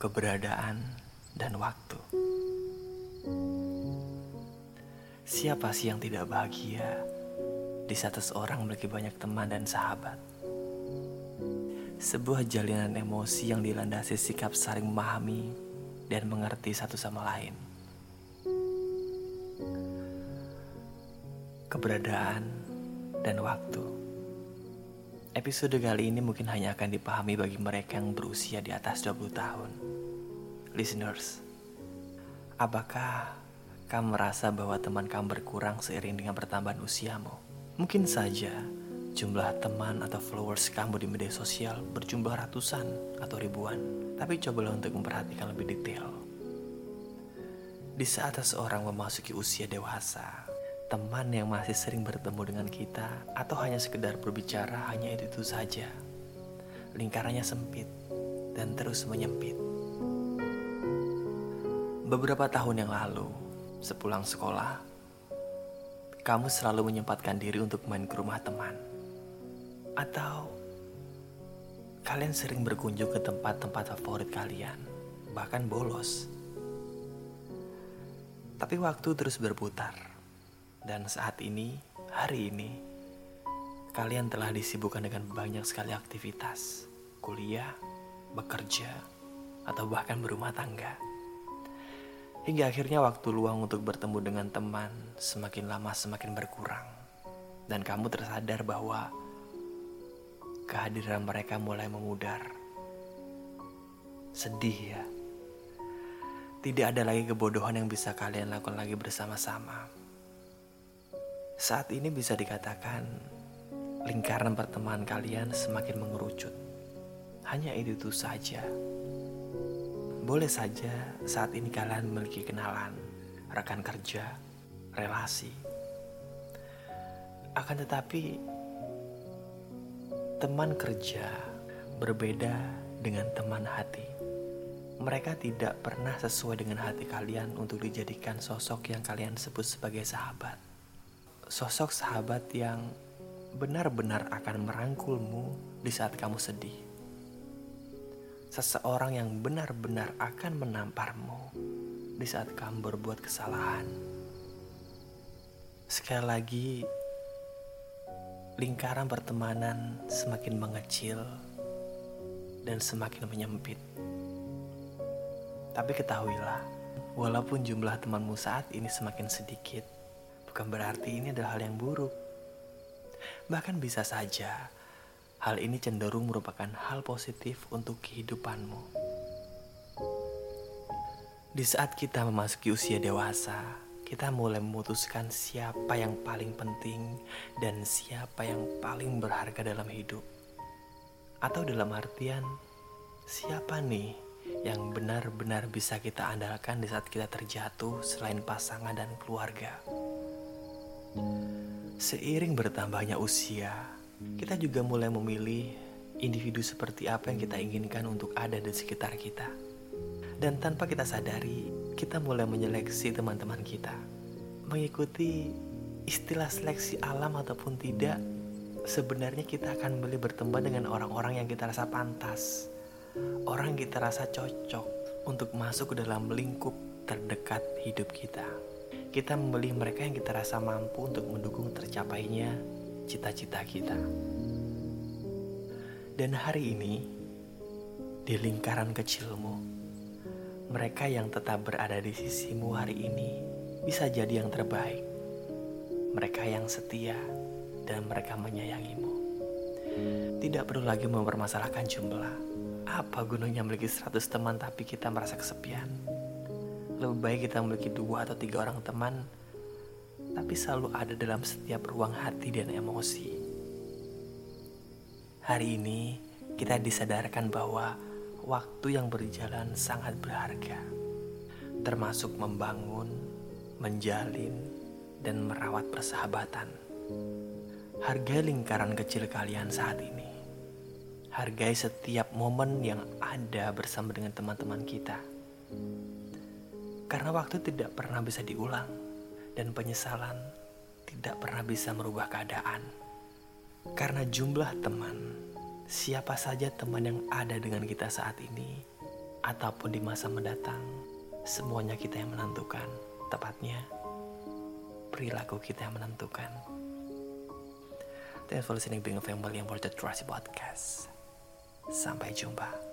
keberadaan, dan waktu. Siapa sih yang tidak bahagia di saat seseorang memiliki banyak teman dan sahabat? Sebuah jalinan emosi yang dilandasi sikap saling memahami dan mengerti satu sama lain. Keberadaan dan waktu. Episode kali ini mungkin hanya akan dipahami bagi mereka yang berusia di atas 20 tahun. Listeners, apakah kamu merasa bahwa teman kamu berkurang seiring dengan pertambahan usiamu? Mungkin saja jumlah teman atau followers kamu di media sosial berjumlah ratusan atau ribuan. Tapi cobalah untuk memperhatikan lebih detail. Di saat seseorang memasuki usia dewasa, teman yang masih sering bertemu dengan kita atau hanya sekedar berbicara hanya itu, itu saja. Lingkarannya sempit dan terus menyempit. Beberapa tahun yang lalu, sepulang sekolah, kamu selalu menyempatkan diri untuk main ke rumah teman. Atau kalian sering berkunjung ke tempat-tempat favorit kalian, bahkan bolos. Tapi waktu terus berputar dan saat ini, hari ini, kalian telah disibukkan dengan banyak sekali aktivitas, kuliah, bekerja, atau bahkan berumah tangga. Hingga akhirnya waktu luang untuk bertemu dengan teman semakin lama semakin berkurang. Dan kamu tersadar bahwa kehadiran mereka mulai memudar. Sedih ya. Tidak ada lagi kebodohan yang bisa kalian lakukan lagi bersama-sama saat ini bisa dikatakan lingkaran pertemanan kalian semakin mengerucut. Hanya itu, itu saja. Boleh saja saat ini kalian memiliki kenalan, rekan kerja, relasi. Akan tetapi teman kerja berbeda dengan teman hati. Mereka tidak pernah sesuai dengan hati kalian untuk dijadikan sosok yang kalian sebut sebagai sahabat sosok sahabat yang benar-benar akan merangkulmu di saat kamu sedih. Seseorang yang benar-benar akan menamparmu di saat kamu berbuat kesalahan. Sekali lagi, lingkaran pertemanan semakin mengecil dan semakin menyempit. Tapi ketahuilah, walaupun jumlah temanmu saat ini semakin sedikit, bukan berarti ini adalah hal yang buruk. Bahkan bisa saja hal ini cenderung merupakan hal positif untuk kehidupanmu. Di saat kita memasuki usia dewasa, kita mulai memutuskan siapa yang paling penting dan siapa yang paling berharga dalam hidup. Atau dalam artian, siapa nih yang benar-benar bisa kita andalkan di saat kita terjatuh selain pasangan dan keluarga. Seiring bertambahnya usia, kita juga mulai memilih individu seperti apa yang kita inginkan untuk ada di sekitar kita. Dan tanpa kita sadari, kita mulai menyeleksi teman-teman kita. Mengikuti istilah seleksi alam ataupun tidak, sebenarnya kita akan memilih berteman dengan orang-orang yang kita rasa pantas. Orang yang kita rasa cocok untuk masuk ke dalam lingkup terdekat hidup kita kita membeli mereka yang kita rasa mampu untuk mendukung tercapainya cita-cita kita. Dan hari ini, di lingkaran kecilmu, mereka yang tetap berada di sisimu hari ini bisa jadi yang terbaik. Mereka yang setia dan mereka menyayangimu. Tidak perlu lagi mempermasalahkan jumlah. Apa gunanya memiliki 100 teman tapi kita merasa kesepian? Lebih baik kita memiliki dua atau tiga orang teman, tapi selalu ada dalam setiap ruang hati dan emosi. Hari ini kita disadarkan bahwa waktu yang berjalan sangat berharga, termasuk membangun, menjalin, dan merawat persahabatan. Hargai lingkaran kecil kalian saat ini. Hargai setiap momen yang ada bersama dengan teman-teman kita karena waktu tidak pernah bisa diulang dan penyesalan tidak pernah bisa merubah keadaan. Karena jumlah teman, siapa saja teman yang ada dengan kita saat ini, ataupun di masa mendatang, semuanya kita yang menentukan. Tepatnya, perilaku kita yang menentukan. Thanks for listening Being a Family Worth the Trust Podcast. Sampai jumpa.